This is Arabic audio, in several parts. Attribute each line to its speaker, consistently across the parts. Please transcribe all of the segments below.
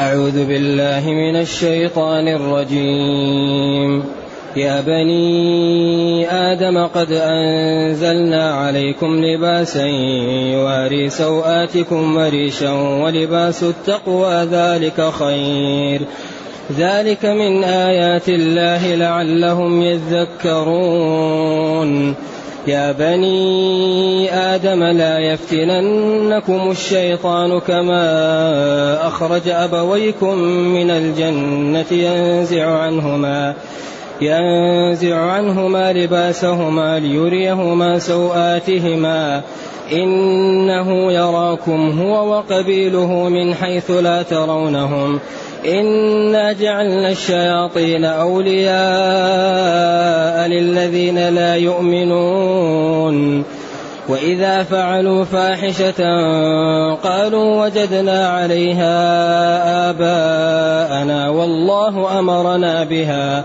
Speaker 1: أعوذ بالله من الشيطان الرجيم. يا بني آدم قد أنزلنا عليكم لباسا يواري سوآتكم وريشا ولباس التقوى ذلك خير. ذلك من آيات الله لعلهم يذكرون. يا بني آدم لا يفتننكم الشيطان كما أخرج أبويكم من الجنة ينزع عنهما ينزع عنهما لباسهما ليريهما سوآتهما إنه يراكم هو وقبيله من حيث لا ترونهم إنا جعلنا الشياطين أولياء للذين لا يؤمنون وإذا فعلوا فاحشة قالوا وجدنا عليها آباءنا والله أمرنا بها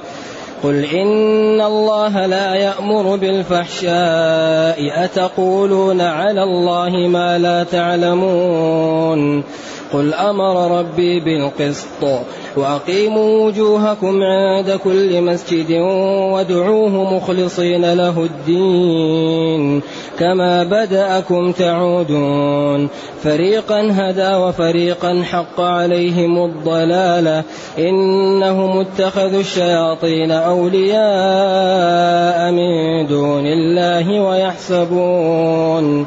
Speaker 1: قل إن الله لا يأمر بالفحشاء أتقولون على الله ما لا تعلمون قل أمر ربي بالقسط وأقيموا وجوهكم عند كل مسجد وادعوه مخلصين له الدين كما بدأكم تعودون. فريقا هدى وفريقا حق عليهم الضلالة. إنهم اتخذوا الشياطين أولياء من دون الله ويحسبون.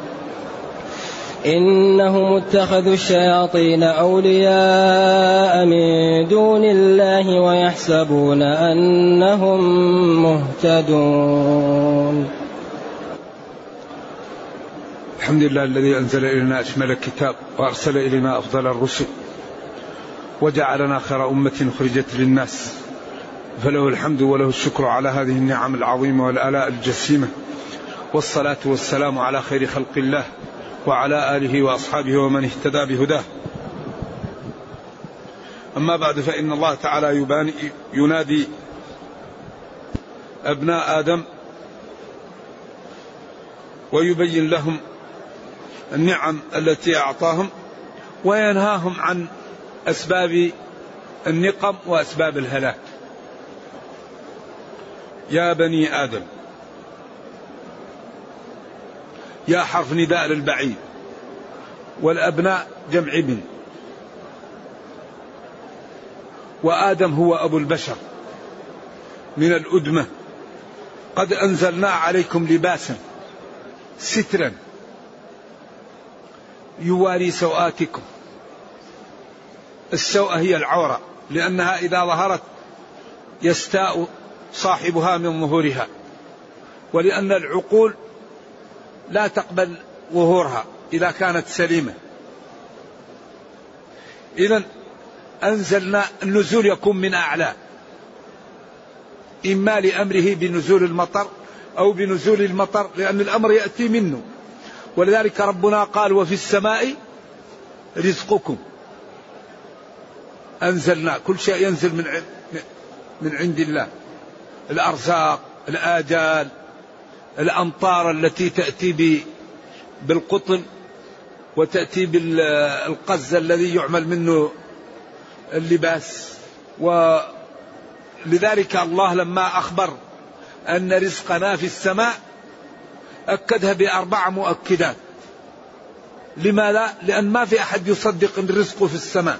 Speaker 1: إنهم اتخذوا الشياطين أولياء من دون الله ويحسبون أنهم مهتدون.
Speaker 2: الحمد لله الذي أنزل إلينا أشمل الكتاب وأرسل إلينا أفضل الرسل وجعلنا خير أمة أخرجت للناس فله الحمد وله الشكر على هذه النعم العظيمة والآلاء الجسيمة والصلاة والسلام على خير خلق الله. وعلى آله وأصحابه ومن اهتدى بهداه. أما بعد فإن الله تعالى يباني ينادي أبناء آدم ويبين لهم النعم التي أعطاهم وينهاهم عن أسباب النقم وأسباب الهلاك. يا بني آدم يا حرف نداء للبعيد والأبناء جمع ابن. وآدم هو أبو البشر من الأدمة. قد أنزلنا عليكم لباسا سترا. يواري سوآتكم السوء هي العورة لأنها إذا ظهرت يستاء صاحبها من ظهورها. ولأن العقول لا تقبل ظهورها إذا كانت سليمة. إذا أنزلنا النزول يكون من أعلى. إما لأمره بنزول المطر أو بنزول المطر لأن الأمر يأتي منه. ولذلك ربنا قال وفي السماء رزقكم. أنزلنا كل شيء ينزل من من عند الله. الأرزاق الآجال الأمطار التي تأتي بالقطن وتأتي بالقز الذي يعمل منه اللباس ولذلك الله لما أخبر أن رزقنا في السماء أكدها بأربع مؤكدات لماذا؟ لأن ما في أحد يصدق أن رزقه في السماء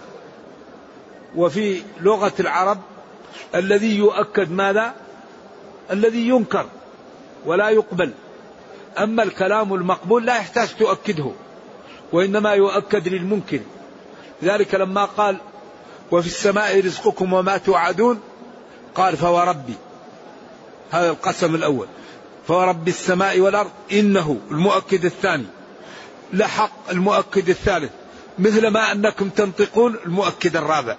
Speaker 2: وفي لغة العرب الذي يؤكد ماذا؟ الذي ينكر ولا يقبل. أما الكلام المقبول لا يحتاج تؤكده وإنما يؤكد للممكن. ذلك لما قال وفي السماء رزقكم وما توعدون قال فوربي هذا القسم الأول. فورب السماء والأرض إنه المؤكد الثاني. لحق المؤكد الثالث. مثل ما أنكم تنطقون المؤكد الرابع.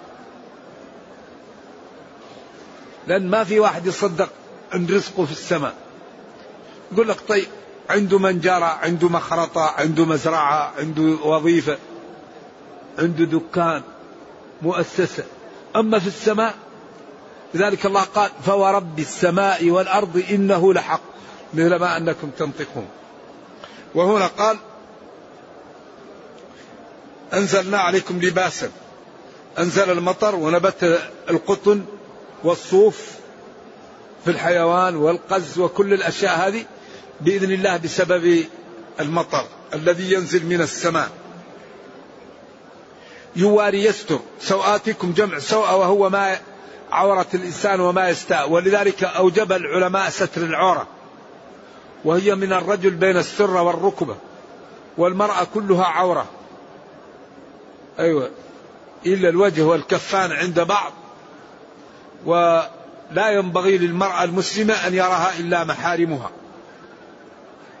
Speaker 2: لأن ما في واحد يصدق أن رزقه في السماء. يقول لك طيب عنده منجرة عنده مخرطة عنده مزرعة عنده وظيفة عنده دكان مؤسسة. أما في السماء لذلك الله قال فورب السماء والأرض إنه لحق. مثل ما أنكم تنطقون. وهنا قال أنزلنا عليكم لباسا. أنزل المطر ونبت القطن والصوف في الحيوان والقز وكل الأشياء هذه. بإذن الله بسبب المطر الذي ينزل من السماء. يواري يستر سوآتكم جمع سوء وهو ما عورة الإنسان وما يستاء. ولذلك أوجب العلماء ستر العورة. وهي من الرجل بين السر والركبة. والمرأة كلها عورة. أيوة. إلا الوجه والكفان عند بعض. ولا ينبغي للمرأة المسلمة أن يراها إلا محارمها.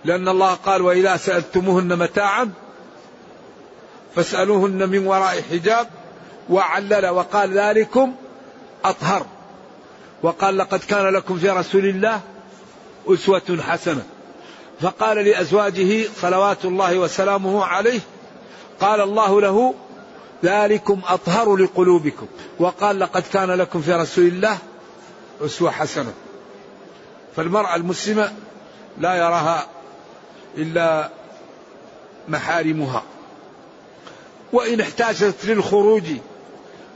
Speaker 2: لأن الله قال وإذا سألتموهن متاعا فاسألوهن من وراء حجاب وعلل وقال ذلكم أطهر. وقال لقد كان لكم في رسول الله أسوة حسنة. فقال لأزواجه صلوات الله وسلامه عليه قال الله له ذلكم أطهر لقلوبكم. وقال لقد كان لكم في رسول الله أسوة حسنة. فالمرأة المسلمة لا يراها إلا محارمها. وإن احتاجت للخروج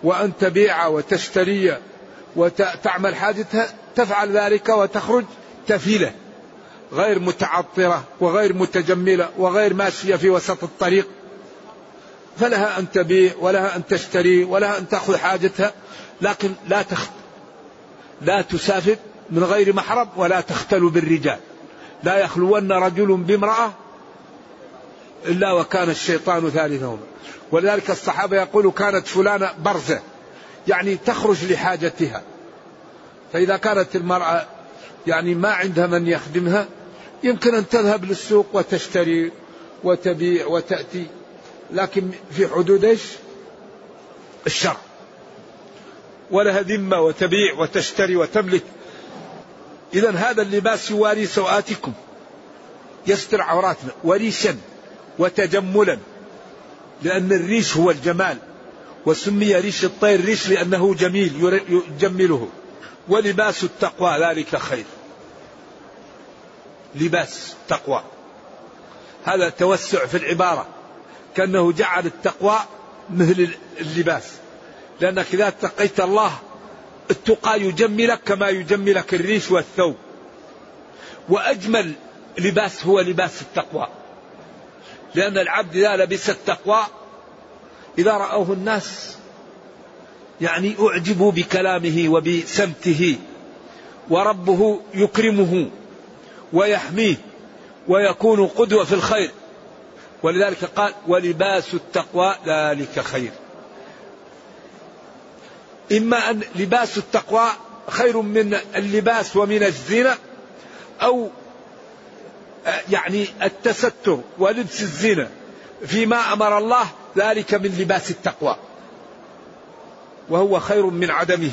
Speaker 2: وأن تبيع وتشتري وتعمل حاجتها تفعل ذلك وتخرج تفيلة. غير متعطرة وغير متجملة وغير ماشية في وسط الطريق. فلها أن تبيع ولها أن تشتري ولها أن تأخذ حاجتها لكن لا تخت لا تسافر من غير محرم ولا تختل بالرجال. لا يخلون رجل بامرأة إلا وكان الشيطان ثالثهما ولذلك الصحابة يقولوا كانت فلانة برزة يعني تخرج لحاجتها. فإذا كانت المرأة يعني ما عندها من يخدمها يمكن أن تذهب للسوق وتشتري وتبيع وتأتي. لكن في حدود إيش؟ الشرع ولها ذمة وتبيع وتشتري وتملك. إذا هذا اللباس يواري سوآتكم يستر عوراتنا وريشا وتجملا لأن الريش هو الجمال وسمي ريش الطير ريش لأنه جميل يجمله. ولباس التقوى ذلك خير. لباس تقوى هذا توسع في العبارة. كأنه جعل التقوى مثل اللباس. لأنك إذا اتقيت الله التقى يجملك كما يجملك الريش والثوب. وأجمل لباس هو لباس التقوى. لأن العبد إذا لبس التقوى إذا رأوه الناس يعني أعجبوا بكلامه وبسمته وربه يكرمه ويحميه ويكون قدوة في الخير. ولذلك قال ولباس التقوى ذلك خير. إما أن لباس التقوى خير من اللباس ومن الزنا أو يعني التستر ولبس الزنا فيما أمر الله ذلك من لباس التقوى. وهو خير من عدمه.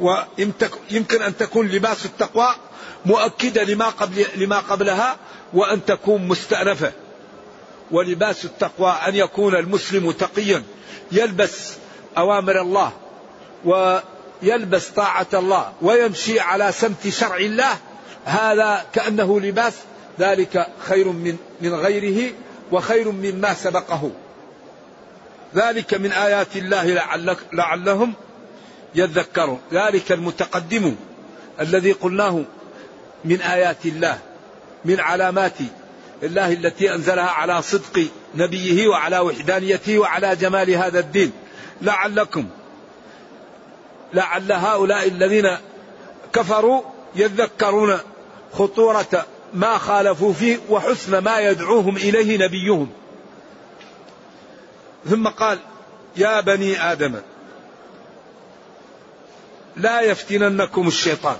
Speaker 2: ويمكن أن تكون لباس التقوى مؤكدة لما, قبل لما قبلها وأن تكون مستأنفة. ولباس التقوى أن يكون المسلم تقيا يلبس أوامر الله ويلبس طاعة الله ويمشي على سمت شرع الله هذا كأنه لباس ذلك خير من من غيره وخير مما سبقه. ذلك من آيات الله لعلك لعلهم يذكرون. ذلك المتقدم الذي قلناه من آيات الله من علامات الله التي أنزلها على صدق نبيه وعلى وحدانيته وعلى جمال هذا الدين. لعلكم. لعل هؤلاء الذين كفروا يذكرون خطورة ما خالفوا فيه وحسن ما يدعوهم إليه نبيهم. ثم قال يا بني آدم لا يفتننكم الشيطان.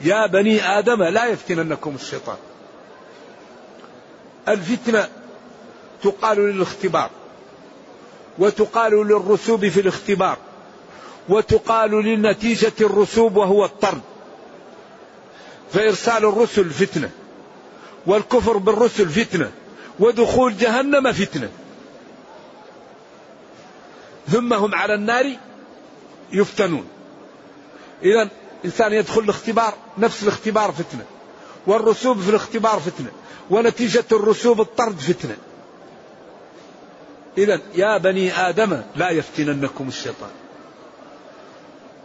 Speaker 2: يا بني آدم لا يفتننكم الشيطان. الفتنة تقال للاختبار. وتقال للرسوب في الاختبار وتقال لنتيجة الرسوب وهو الطرد. فإرسال الرسل فتنة والكفر بالرسل فتنة ودخول جهنم فتنة. ثم هم على النار يفتنون. إذا إنسان يدخل الاختبار نفس الاختبار فتنة والرسوب في الاختبار فتنة ونتيجة الرسوب الطرد فتنة. إذا يا بني آدم لا يفتننكم الشيطان.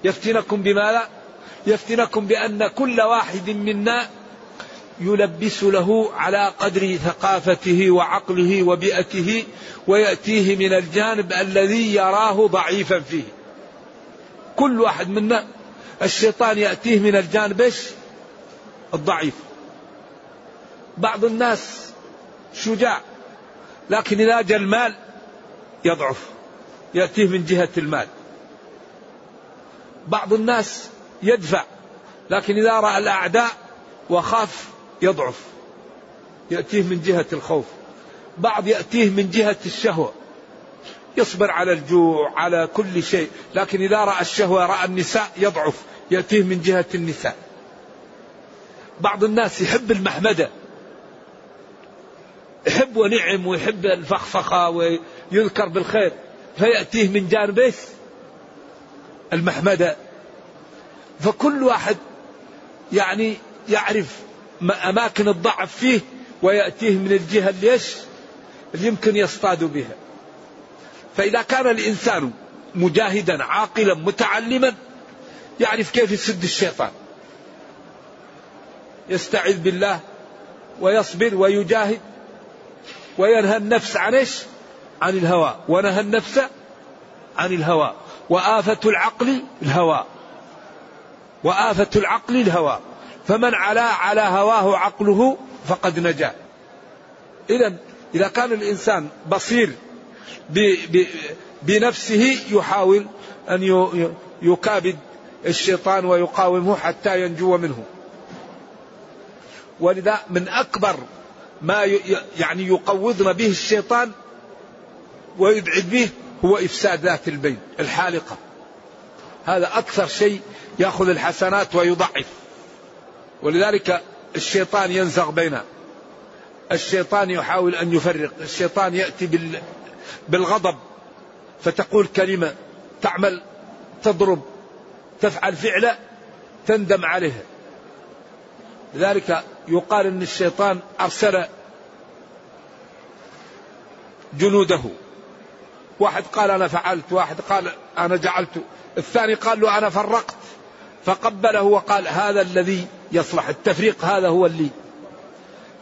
Speaker 2: يفتنكم بما لا؟ يفتنكم بأن كل واحد منا يلبس له على قدر ثقافته وعقله وبيئته ويأتيه من الجانب الذي يراه ضعيفا فيه. كل واحد منا الشيطان يأتيه من الجانب الضعيف. بعض الناس شجاع لكن إذا جاء المال يضعف يأتيه من جهة المال. بعض الناس يدفع لكن إذا رأى الأعداء وخاف يضعف يأتيه من جهة الخوف. بعض يأتيه من جهة الشهوة يصبر على الجوع على كل شيء لكن إذا رأى الشهوة رأى النساء يضعف يأتيه من جهة النساء. بعض الناس يحب المحمدة يحب ونعم ويحب الفخفخة ويذكر بالخير فيأتيه من جانب المحمدة فكل واحد يعني يعرف أماكن الضعف فيه ويأتيه من الجهة اللي؟ اللي يمكن يصطاد بها. فإذا كان الإنسان مجاهدا عاقلا متعلما يعرف كيف يسد الشيطان. يستعذ بالله ويصبر ويجاهد وينهى النفس عن إيش؟ عن الهوى، ونهى النفس عن الهوى، وآفة العقل الهوى. وآفة العقل الهوى. فمن علا على هواه عقله فقد نجا إذا إذا كان الإنسان بصير بنفسه يحاول أن يكابد الشيطان ويقاومه حتى ينجو منه ولذا من أكبر ما يعني يقوضنا به الشيطان ويبعد به هو إفساد ذات البين الحالقة. هذا أكثر شيء يأخذ الحسنات ويضعف. ولذلك الشيطان ينزغ بينها الشيطان يحاول أن يفرق. الشيطان يأتي بالغضب. فتقول كلمة تعمل تضرب تفعل فعلة تندم عليها. لذلك يقال إن الشيطان أرسل جنوده. واحد قال أنا فعلت واحد قال أنا جعلت. الثاني قال له أنا فرقت. فقبله وقال هذا الذي يصلح التفريق هذا هو اللي.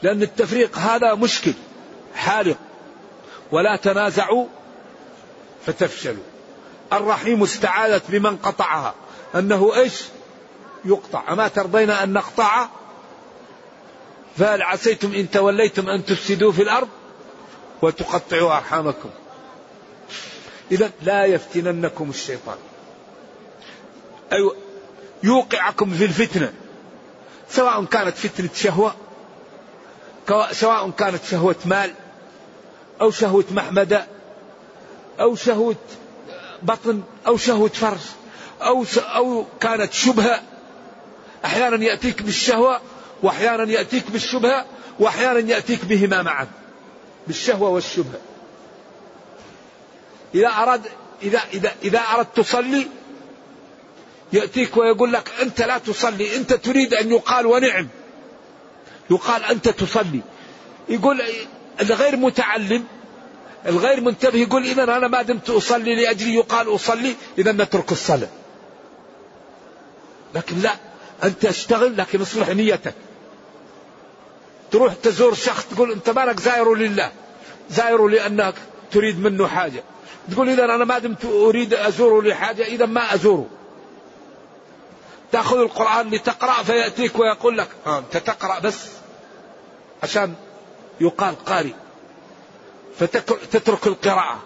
Speaker 2: لأن التفريق هذا مشكل حالق. ولا تنازعوا فتفشلوا. الرحيم استعاذت بمن قطعها. أنه إيش؟ يقطع. أما ترضين أن نقطع؟ فهل عسيتم إن توليتم أن تفسدوا في الأرض؟ وتقطعوا أرحامكم. إذا لا يفتننكم الشيطان. أيوة يوقعكم في الفتنة سواء كانت فتنة شهوة سواء كانت شهوة مال أو شهوة محمدة أو شهوة بطن أو شهوة فرج أو أو كانت شبهة أحيانا يأتيك بالشهوة وأحيانا يأتيك بالشبهة وأحيانا يأتيك بهما معا بالشهوة والشبهة. إذا أراد إذا إذا إذا أردت تصلي يأتيك ويقول لك أنت لا تصلي أنت تريد أن يقال ونعم. يقال أنت تصلي. يقول الغير متعلم الغير منتبه يقول إذا أنا ما دمت أصلي لأجلي يقال أصلي إذا نترك الصلاة. لكن لا أنت اشتغل لكن اصلح نيتك. تروح تزور شخص تقول أنت مالك زائر لله؟ زائر لأنك تريد منه حاجة. تقول إذا أنا ما دمت أريد أزوره لحاجة إذا ما أزوره تأخذ القرآن لتقرأ فيأتيك ويقول لك آه أنت تقرأ بس. عشان يقال قارئ. فتترك القراءة.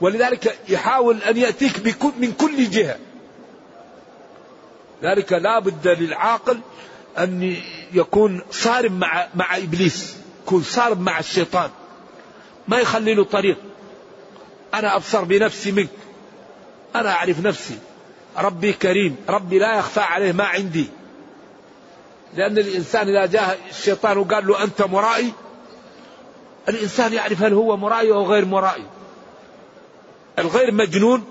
Speaker 2: ولذلك يحاول أن يأتيك من كل جهة. ذلك لا بد للعاقل أن يكون صارم مع مع إبليس. يكون صارم مع الشيطان. ما يخلي له طريق. أنا أبصر بنفسي منك. أنا أعرف نفسي. ربي كريم. ربي لا يخفى عليه ما عندي. لأن الإنسان إذا جاء الشيطان وقال له أنت مرائي الإنسان يعرف هل هو مرائي أو غير مرائي. الغير مجنون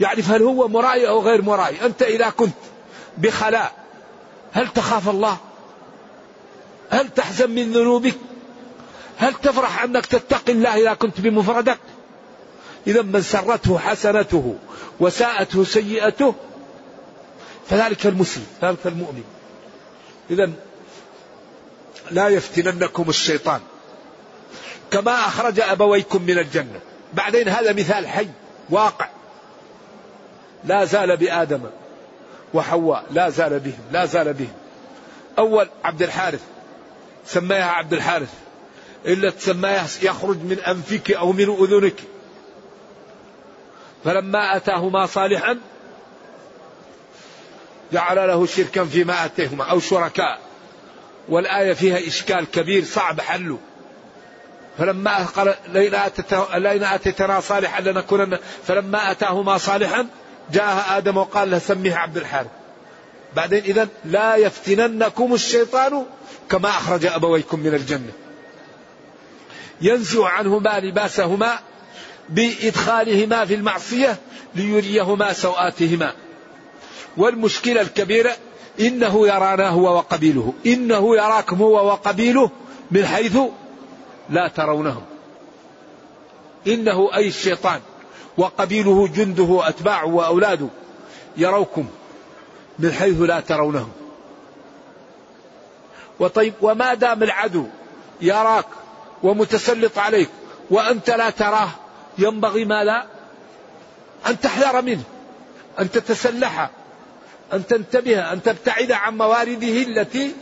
Speaker 2: يعرف هل هو مرائي أو غير مرائي. أنت إذا كنت بخلاء هل تخاف الله؟ هل تحزن من ذنوبك؟ هل تفرح أنك تتقي الله إذا كنت بمفردك؟ إذا من سرته حسنته وساءته سيئته فذلك المسلم ذلك المؤمن. إذا لا يفتننكم الشيطان كما أخرج أبويكم من الجنة. بعدين هذا مثال حي واقع. لا زال بآدم وحواء لا زال بهم لا زال بهم. أول عبد الحارث سماها عبد الحارث. إلا تسماها يخرج من أنفك أو من أذنك. فلما أتاهما صالحا جعل له شركا فيما أتيهما أو شركاء. والآية فيها إشكال كبير صعب حله. فلما قال لئن أتيتنا صالحا لنكونن. فلما أتاهما صالحا جاء آدم وقال له سميه عبد الحارث. بعدين إذا لا يفتننكم الشيطان كما أخرج أبويكم من الجنة. ينزع عنهما لباسهما بإدخالهما في المعصية ليريهما سوآتهما. والمشكلة الكبيرة إنه يرانا هو وقبيله. إنه يراكم هو وقبيله من حيث لا ترونهم. إنه أي الشيطان وقبيله جنده وأتباعه وأولاده يروكم من حيث لا ترونهم. وطيب وما دام العدو يراك ومتسلط عليك وأنت لا تراه ينبغي ما لا أن تحذر منه أن تتسلح أن تنتبه أن تبتعد عن موارده التي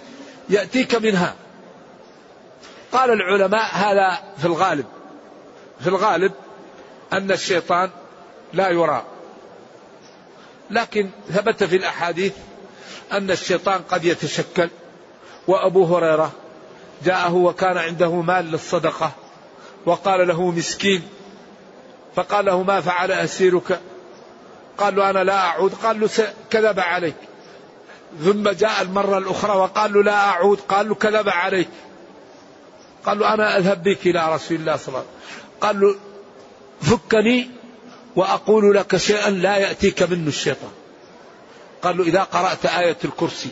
Speaker 2: يأتيك منها. قال العلماء هذا في الغالب في الغالب أن الشيطان لا يرى. لكن ثبت في الأحاديث أن الشيطان قد يتشكل وأبو هريرة جاءه وكان عنده مال للصدقة وقال له مسكين فقال له ما فعل أسيرك؟ قال له أنا لا أعود. قال له كذب عليك. ثم جاء المرة الأخرى وقال له لا أعود. قال له كذب عليك. قال له أنا أذهب بك إلى رسول الله صلى الله عليه وسلم. قال له فكني وأقول لك شيئا لا يأتيك منه الشيطان. قال له إذا قرأت آية الكرسي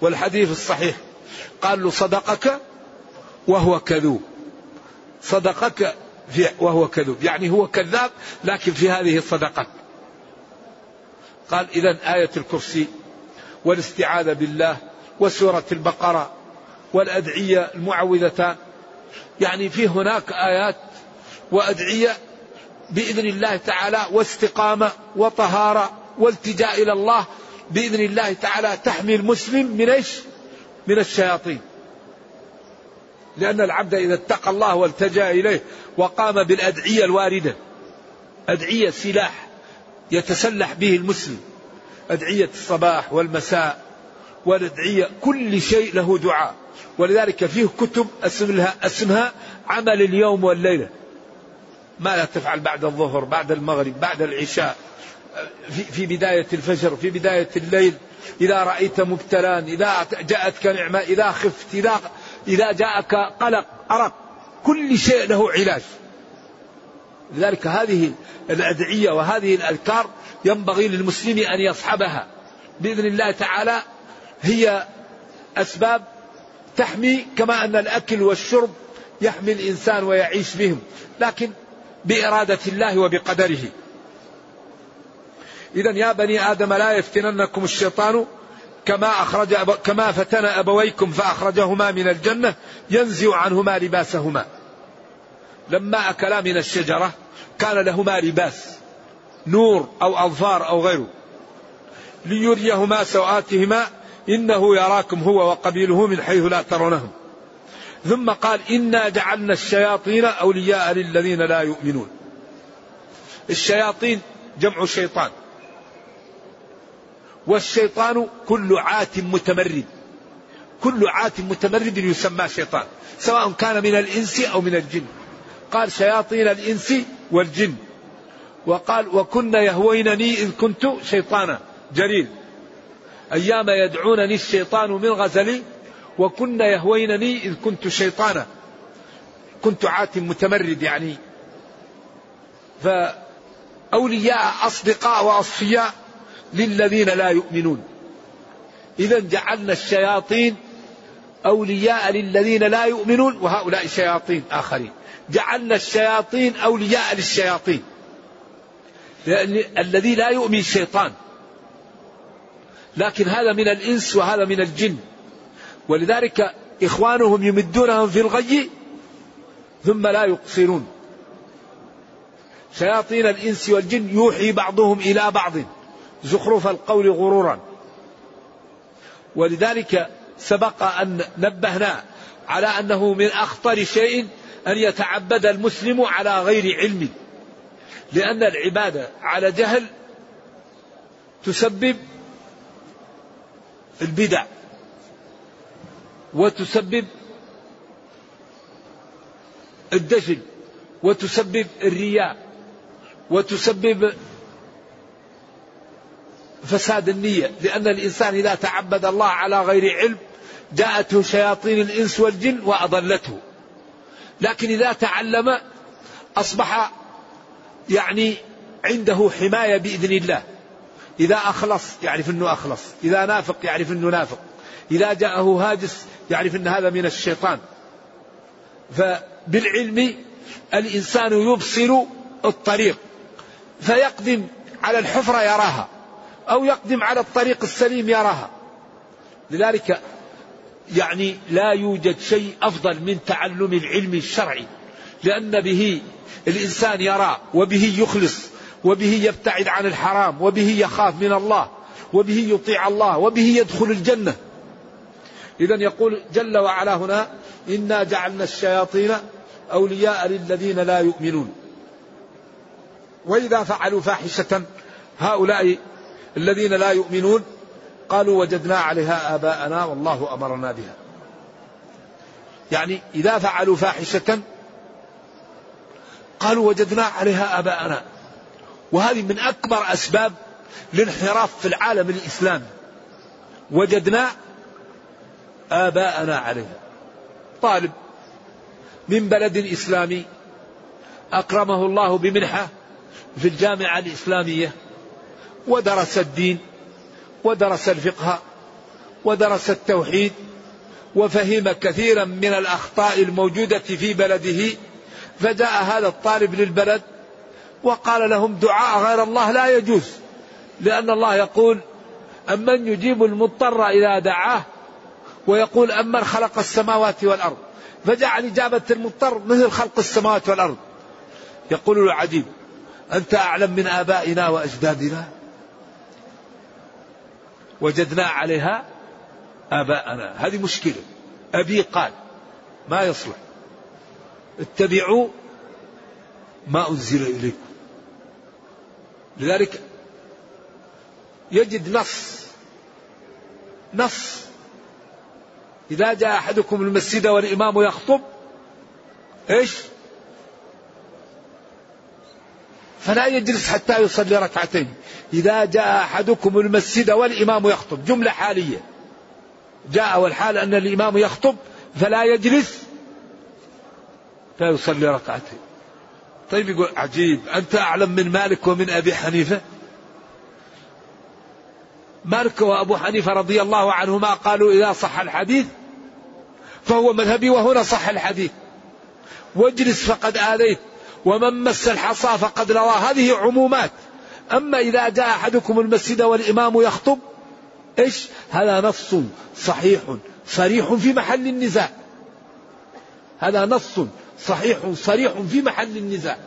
Speaker 2: والحديث الصحيح قال له صدقك وهو كذوب. صدقك وهو كذوب. يعني هو كذاب لكن في هذه الصدقة. قال إذا آية الكرسي والاستعاذة بالله وسورة البقرة والأدعية المعوذتان يعني في هناك آيات وأدعية بإذن الله تعالى واستقامة وطهارة والتجاء إلى الله بإذن الله تعالى. تحمي المسلم من إيش؟ من الشياطين. لأن العبد إذا اتقى الله والتجأ إليه وقام بالأدعية الواردة أدعية سلاح يتسلح به المسلم أدعية الصباح والمساء والأدعية كل شيء له دعاء. ولذلك فيه كتب اسمها اسمها عمل اليوم والليلة. ماذا تفعل بعد الظهر بعد المغرب بعد العشاء في, في بداية الفجر في بداية الليل. إذا رأيت مبتلان إذا جاءتك نعمة إذا خفت إذا إذا جاءك قلق أرق. كل شيء له علاج. لذلك هذه الأدعية وهذه الأذكار ينبغي للمسلم أن يصحبها. بإذن الله تعالى هي أسباب تحمي كما أن الأكل والشرب يحمي الإنسان ويعيش بهم. لكن بإرادة الله وبقدره. إذا يا بني آدم لا يفتننكم الشيطان كما أخرج أب... كما فتن أبويكم فأخرجهما من الجنة ينزع عنهما لباسهما. لما أكلا من الشجرة كان لهما لباس نور أو أظفار أو غيره. ليريهما سوآتهما إنه يراكم هو وقبيله من حيث لا ترونهم. ثم قال إنا جعلنا الشياطين أولياء للذين لا يؤمنون. الشياطين جمع شيطان. والشيطان كل عات متمرد. كل عات متمرد يسمى شيطان سواء كان من الإنس أو من الجن. قال شياطين الإنس والجن. وقال وكن يهوينني إذ كنت شيطانا. جليل. أيام يدعونني الشيطان من غزلي وكن يهوينني إذ كنت شيطانا. كنت عات متمرد يعني. فأولياء أصدقاء وأصفياء للذين لا يؤمنون. إذا جعلنا الشياطين أولياء للذين لا يؤمنون وهؤلاء شياطين آخرين. جعلنا الشياطين أولياء للشياطين. الذي لا يؤمن شيطان. لكن هذا من الإنس وهذا من الجن. ولذلك إخوانهم يمدونهم في الغي ثم لا يقصرون. شياطين الإنس والجن يوحي بعضهم إلى بعض. زخرف القول غرورا. ولذلك سبق أن نبهنا على أنه من أخطر شيء أن يتعبد المسلم على غير علم. لأن العبادة على جهل تسبب البدع وتسبب الدجل وتسبب الرياء وتسبب فساد النية لأن الإنسان إذا تعبد الله على غير علم جاءته شياطين الإنس والجن وأضلته. لكن إذا تعلم أصبح يعني عنده حماية بإذن الله. إذا أخلص يعرف أنه أخلص. إذا نافق يعرف أنه نافق. إذا جاءه هاجس يعرف أن هذا من الشيطان. فبالعلم الإنسان يبصر الطريق فيقدم على الحفرة يراها. أو يقدم على الطريق السليم يراها. لذلك يعني لا يوجد شيء أفضل من تعلم العلم الشرعي. لأن به الإنسان يرى وبه يخلص وبه يبتعد عن الحرام وبه يخاف من الله وبه يطيع الله وبه يدخل الجنة. إذا يقول جل وعلا هنا إنا جعلنا الشياطين أولياء للذين لا يؤمنون. وإذا فعلوا فاحشة هؤلاء الذين لا يؤمنون قالوا وجدنا عليها آباءنا والله أمرنا بها. يعني إذا فعلوا فاحشة قالوا وجدنا عليها آباءنا. وهذه من أكبر أسباب الانحراف في العالم الإسلامي. وجدنا آباءنا عليها. طالب من بلد إسلامي أكرمه الله بمنحة في الجامعة الإسلامية. ودرس الدين ودرس الفقه ودرس التوحيد وفهم كثيرا من الأخطاء الموجودة في بلده فجاء هذا الطالب للبلد وقال لهم دعاء غير الله لا يجوز لأن الله يقول أمن يجيب المضطر إذا دعاه ويقول أمن خلق السماوات والأرض فجعل إجابة المضطر مثل خلق السماوات والأرض يقول له عجيب أنت أعلم من آبائنا وأجدادنا وجدنا عليها آباءنا. هذه مشكلة. أبي قال ما يصلح. اتبعوا ما أنزل إليكم. لذلك يجد نص نص. إذا جاء أحدكم المسجد والإمام يخطب إيش؟ فلا يجلس حتى يصلي ركعتين. إذا جاء أحدكم المسجد والإمام يخطب جملة حالية. جاء والحال أن الإمام يخطب فلا يجلس فيصلي ركعتين. طيب يقول عجيب أنت أعلم من مالك ومن أبي حنيفة؟ مالك وأبو حنيفة رضي الله عنهما قالوا إذا صح الحديث فهو مذهبي وهنا صح الحديث. واجلس فقد آذيت ومن مس الحصى فقد روى. هذه عمومات. أما إذا جاء أحدكم المسجد والإمام يخطب إيش؟ هذا نص صحيح صريح في محل النزاع. هذا نص صحيح صريح في محل النزاع.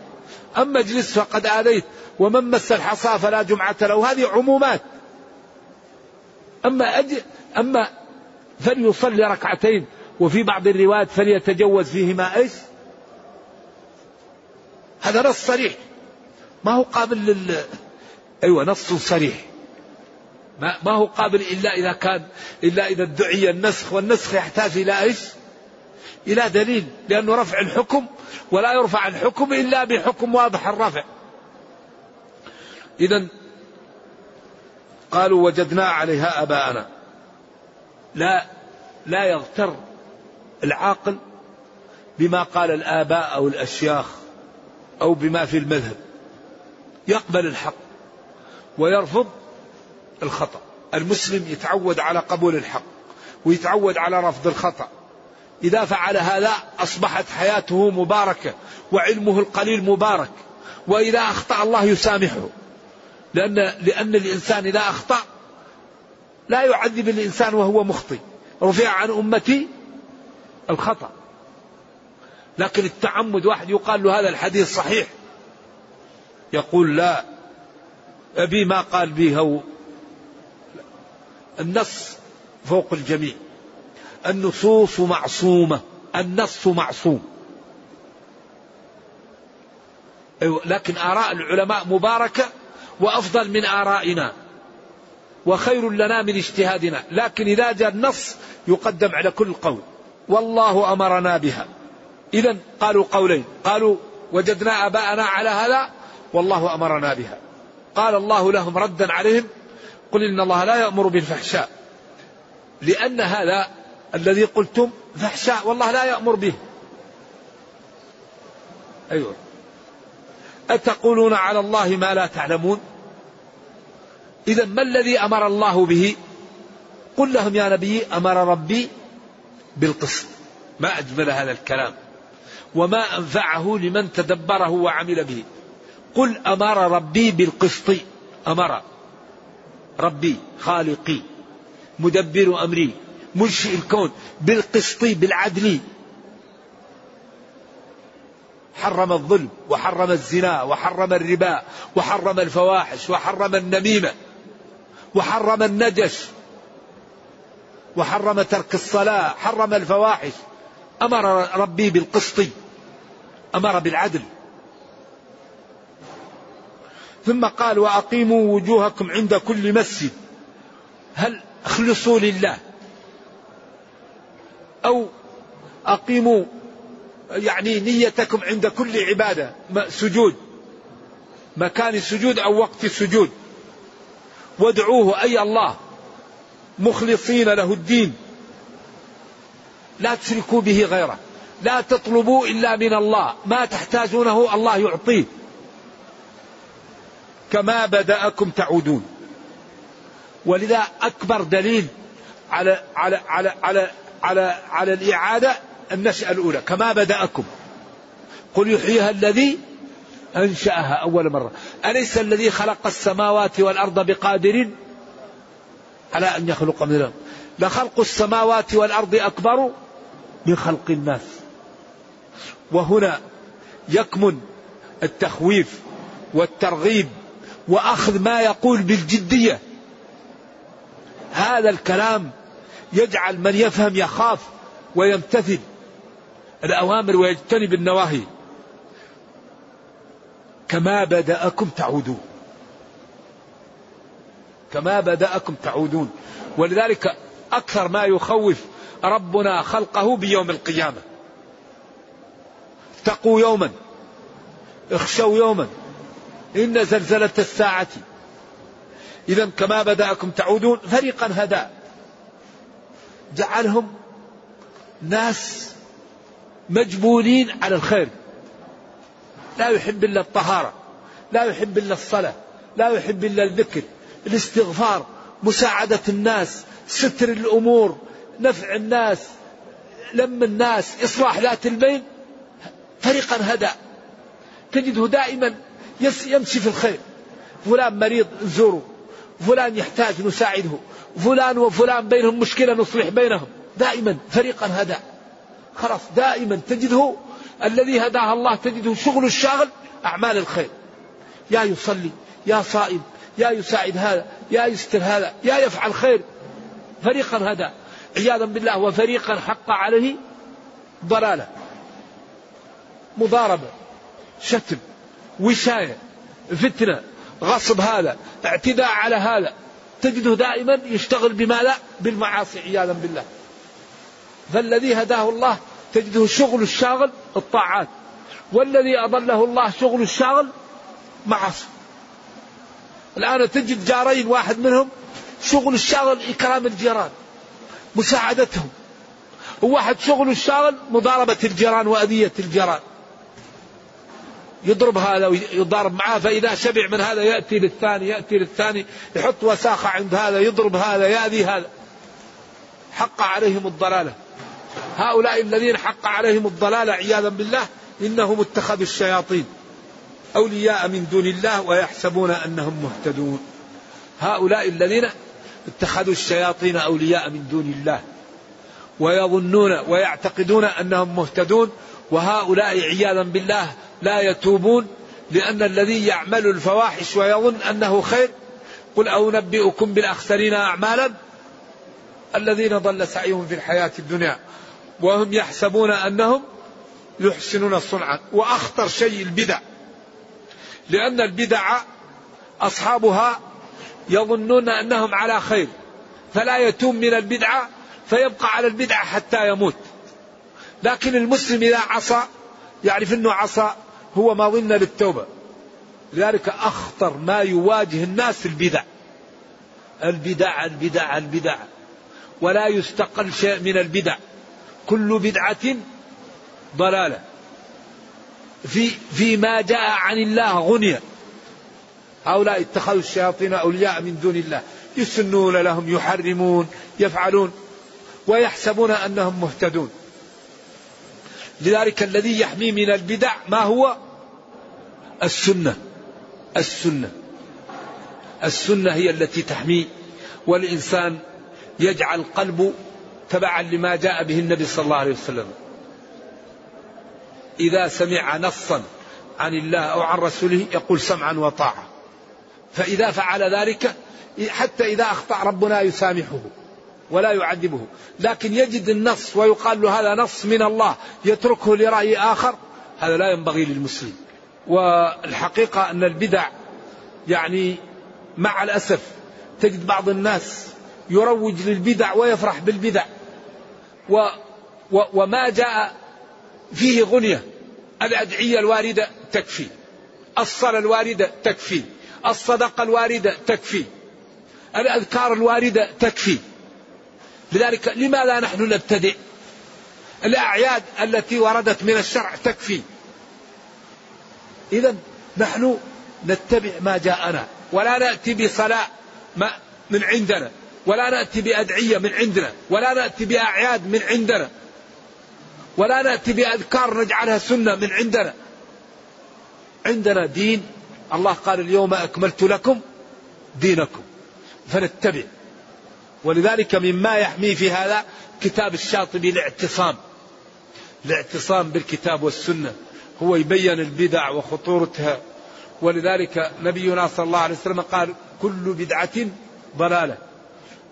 Speaker 2: أما اجلس فقد آذيت ومن مس الحصى فلا جمعة له. هذه عمومات. أما أج... أما فليصلي ركعتين وفي بعض الروايات فليتجوز فيهما إيش؟ هذا نص صريح. ما هو قابل لل أيوه نص صريح ما ما هو قابل إلا إذا كان إلا إذا ادعي النسخ والنسخ يحتاج إلى إيش؟ إلى دليل لأنه رفع الحكم ولا يرفع الحكم إلا بحكم واضح الرفع. اذا قالوا وجدنا عليها آباءنا. لا لا يغتر العاقل بما قال الآباء أو الأشياخ أو بما في المذهب يقبل الحق ويرفض الخطأ. المسلم يتعود على قبول الحق ويتعود على رفض الخطأ. إذا فعل هذا أصبحت حياته مباركة وعلمه القليل مبارك. وإذا أخطأ الله يسامحه. لأن لأن الإنسان إذا أخطأ لا يعذب الإنسان وهو مخطئ. رفع عن أمتي الخطأ. لكن التعمد واحد يقال له هذا الحديث صحيح. يقول لا أبي ما قال به هو. النص فوق الجميع. النصوص معصومة. النص معصوم. أيوة، لكن آراء العلماء مباركة وأفضل من آرائنا. وخير لنا من اجتهادنا. لكن إذا جاء النص يقدم على كل قول. والله أمرنا بها. إذا قالوا قولين. قالوا وجدنا آباءنا على هذا. والله أمرنا بها. قال الله لهم ردا عليهم قل إن الله لا يأمر بالفحشاء لأن هذا الذي قلتم فحشاء والله لا يأمر به. أيوة. أتقولون على الله ما لا تعلمون؟ إذا ما الذي أمر الله به؟ قل لهم يا نبي أمر ربي بالقسط. ما أجمل هذا الكلام. وما أنفعه لمن تدبره وعمل به. قل أمر ربي بالقسط. أمر. ربي خالقي مدبر أمري منشئ الكون بالقسط بالعدل. حرم الظلم وحرم الزنا وحرم الربا وحرم الفواحش وحرم النميمة وحرم النجش وحرم ترك الصلاة حرم الفواحش. أمر ربي بالقسط. أمر بالعدل. ثم قال وأقيموا وجوهكم عند كل مسجد. هل اخلصوا لله؟ أو أقيموا يعني نيتكم عند كل عبادة سجود. مكان السجود أو وقت السجود. وادعوه أي الله. مخلصين له الدين. لا تشركوا به غيره. لا تطلبوا إلا من الله. ما تحتاجونه الله يعطيه. كما بدأكم تعودون. ولذا أكبر دليل على على على على على, على الإعادة النشأة الأولى كما بدأكم. قل يحييها الذي أنشأها أول مرة. أليس الذي خلق السماوات والأرض بقادر على أن يخلق مثلهم لخلق السماوات والأرض أكبر من خلق الناس. وهنا يكمن التخويف والترغيب وأخذ ما يقول بالجدية. هذا الكلام يجعل من يفهم يخاف ويمتثل الأوامر ويجتنب النواهي. كما بدأكم تعودون. كما بدأكم تعودون. ولذلك أكثر ما يخوف ربنا خلقه بيوم القيامة. اتقوا يوما. اخشوا يوما. إن زلزلة الساعة. إذا كما بدأكم تعودون فريقا هدى. جعلهم ناس مجبولين على الخير. لا يحب إلا الطهارة لا يحب إلا الصلاة لا يحب إلا الذكر الاستغفار مساعدة الناس ستر الأمور نفع الناس لم الناس إصلاح ذات البين فريقا هدى. تجده دائما يمشي في الخير. فلان مريض نزوره فلان يحتاج نساعده. فلان وفلان بينهم مشكلة نصلح بينهم. دائما فريقا هدى خلاص دائما تجده الذي هداه الله تجده شغل الشاغل أعمال الخير. يا يصلي يا صائم يا يساعد هذا يا يستر هذا يا يفعل خير. فريقا هدى عياذا بالله وفريقا حق عليه ضلالة. مضاربة. شتم. وشاية فتنة غصب هذا اعتداء على هذا تجده دائما يشتغل بما لا بالمعاصي عياذا بالله. فالذي هداه الله تجده شغل الشاغل الطاعات والذي أضله الله شغل الشاغل معاصي. الآن تجد جارين واحد منهم شغل الشاغل إكرام الجيران مساعدتهم وواحد شغل الشاغل مضاربة الجيران وأذية الجيران. يضرب هذا ويضارب معاه فإذا شبع من هذا يأتي للثاني يأتي للثاني يحط وساخة عند هذا يضرب هذا يأذي هذا. حق عليهم الضلالة. هؤلاء الذين حق عليهم الضلالة عياذا بالله إنهم اتخذوا الشياطين أولياء من دون الله ويحسبون أنهم مهتدون. هؤلاء الذين اتخذوا الشياطين أولياء من دون الله ويظنون ويعتقدون أنهم مهتدون وهؤلاء عياذا بالله لا يتوبون لأن الذي يعمل الفواحش ويظن أنه خير قل أنبئكم بالأخسرين أعمالا. الذين ضل سعيهم في الحياة الدنيا وهم يحسبون أنهم يحسنون صنعا. وأخطر شيء البدع لأن البدع أصحابها يظنون أنهم على خير فلا يتوب من البدعة فيبقى على البدعة حتى يموت. لكن المسلم إذا عصى يعرف أنه عصى هو ما ظن للتوبة. لذلك أخطر ما يواجه الناس البدع. البدع البدع البدع. ولا يستقل شيء من البدع. كل بدعة ضلالة. في فيما جاء عن الله غنية. هؤلاء اتخذوا الشياطين أولياء من دون الله. يسنون لهم يحرمون يفعلون ويحسبون أنهم مهتدون. لذلك الذي يحمي من البدع ما هو؟ السنة. السنة. السنة هي التي تحمي. والإنسان يجعل قلبه تبعا لما جاء به النبي صلى الله عليه وسلم. إذا سمع نصا عن الله أو عن رسوله يقول سمعا وطاعة. فإذا فعل ذلك حتى إذا أخطأ ربنا يسامحه. ولا يعذبه. لكن يجد النص ويقال له هذا نص من الله يتركه لرأي آخر هذا لا ينبغي للمسلم. والحقيقة أن البدع يعني مع الأسف تجد بعض الناس يروج للبدع ويفرح بالبدع. و و وما جاء فيه غنية الأدعية الواردة تكفي الصلاة الواردة تكفي الصدقة الواردة تكفي الأذكار الواردة تكفي. لذلك لماذا نحن نبتدئ؟ الأعياد التي وردت من الشرع تكفي. إذا نحن نتبع ما جاءنا ولا نأتي بصلاة ما من عندنا ولا نأتي بأدعية من عندنا ولا نأتي بأعياد من عندنا ولا نأتي بأذكار نجعلها سنة من عندنا. عندنا دين الله قال اليوم أكملت لكم دينكم. فنتبع. ولذلك مما يحمي في هذا كتاب الشاطبي الاعتصام. الاعتصام بالكتاب والسنة. هو يبين البدع وخطورتها. ولذلك نبينا صلى الله عليه وسلم قال كل بدعة ضلالة.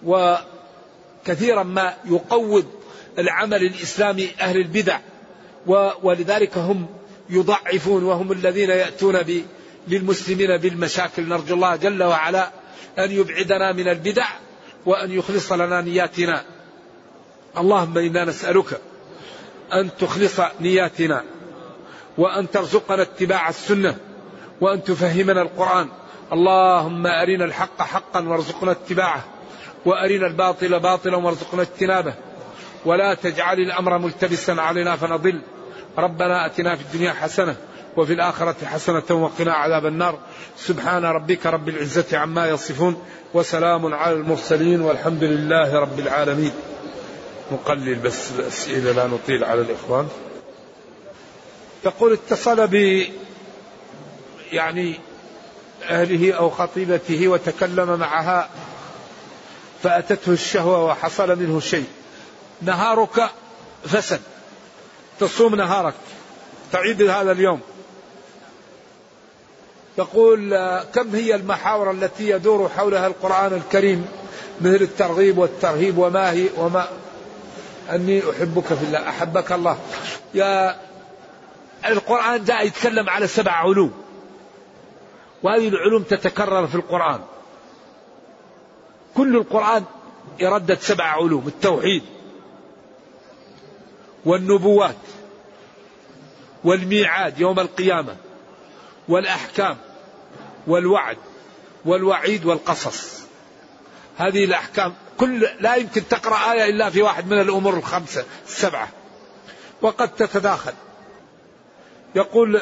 Speaker 2: وكثيرا ما يقوض العمل الإسلامي أهل البدع. ولذلك هم يضعفون وهم الذين يأتون للمسلمين بالمشاكل. نرجو الله جل وعلا أن يبعدنا من البدع وأن يخلص لنا نياتنا. اللهم إنا نسألك أن تخلص نياتنا وأن ترزقنا اتباع السنة وأن تفهمنا القرآن. اللهم أرنا الحق حقا وارزقنا اتباعه وأرنا الباطل باطلا وارزقنا اجتنابه. ولا تجعل الأمر ملتبسا علينا فنضل. ربنا أتنا في الدنيا حسنة وفي الآخرة حسنة وقنا عذاب النار. سبحان ربك رب العزة عما يصفون وسلام على المرسلين والحمد لله رب العالمين. نقلل بس الأسئلة لا نطيل على الإخوان. يقول اتصل ب يعني أهله أو خطيبته وتكلم معها فأتته الشهوة وحصل منه شيء. نهارك فسد تصوم نهارك. تعيد هذا اليوم. يقول كم هي المحاور التي يدور حولها القرآن الكريم؟ مثل الترغيب والترهيب وما هي وما. أني أحبك في الله أحبك الله. يا القرآن جاء يتكلم على سبع علوم. وهذه العلوم تتكرر في القرآن. كل القرآن يردد سبع علوم التوحيد والنبوات والميعاد يوم القيامة والأحكام. والوعد والوعيد والقصص. هذه الأحكام كل لا يمكن تقرأ آية إلا في واحد من الأمور الخمسة السبعة. وقد تتداخل. يقول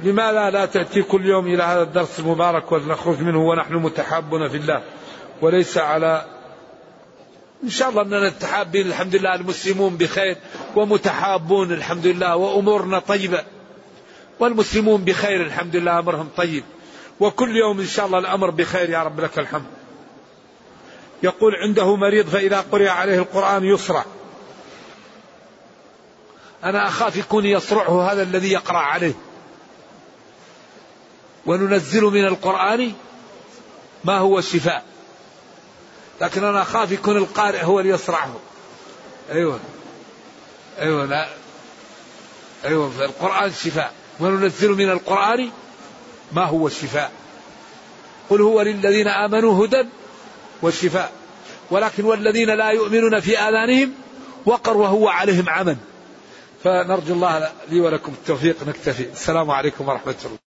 Speaker 2: لماذا لا تأتي كل يوم إلى هذا الدرس المبارك ونخرج منه ونحن متحابون في الله؟ وليس على إن شاء الله أننا نتحابين الحمد لله المسلمون بخير ومتحابون الحمد لله وأمورنا طيبة. والمسلمون بخير الحمد لله أمرهم طيب. وكل يوم إن شاء الله الأمر بخير يا رب لك الحمد. يقول عنده مريض فإذا قرئ عليه القرآن يصرع أنا أخاف يكون يصرعه هذا الذي يقرأ عليه. وننزل من القرآن ما هو شفاء. لكن أنا أخاف يكون القارئ هو اللي يصرعه أيوة. أيوة لا. أيوة القرآن شفاء. وننزل من القرآن ما هو الشفاء. قل هو للذين آمنوا هدى وشفاء ولكن والذين لا يؤمنون في آذانهم وقر وهو عليهم عمى فنرجو الله لي ولكم التوفيق. نكتفي. السلام عليكم ورحمة الله.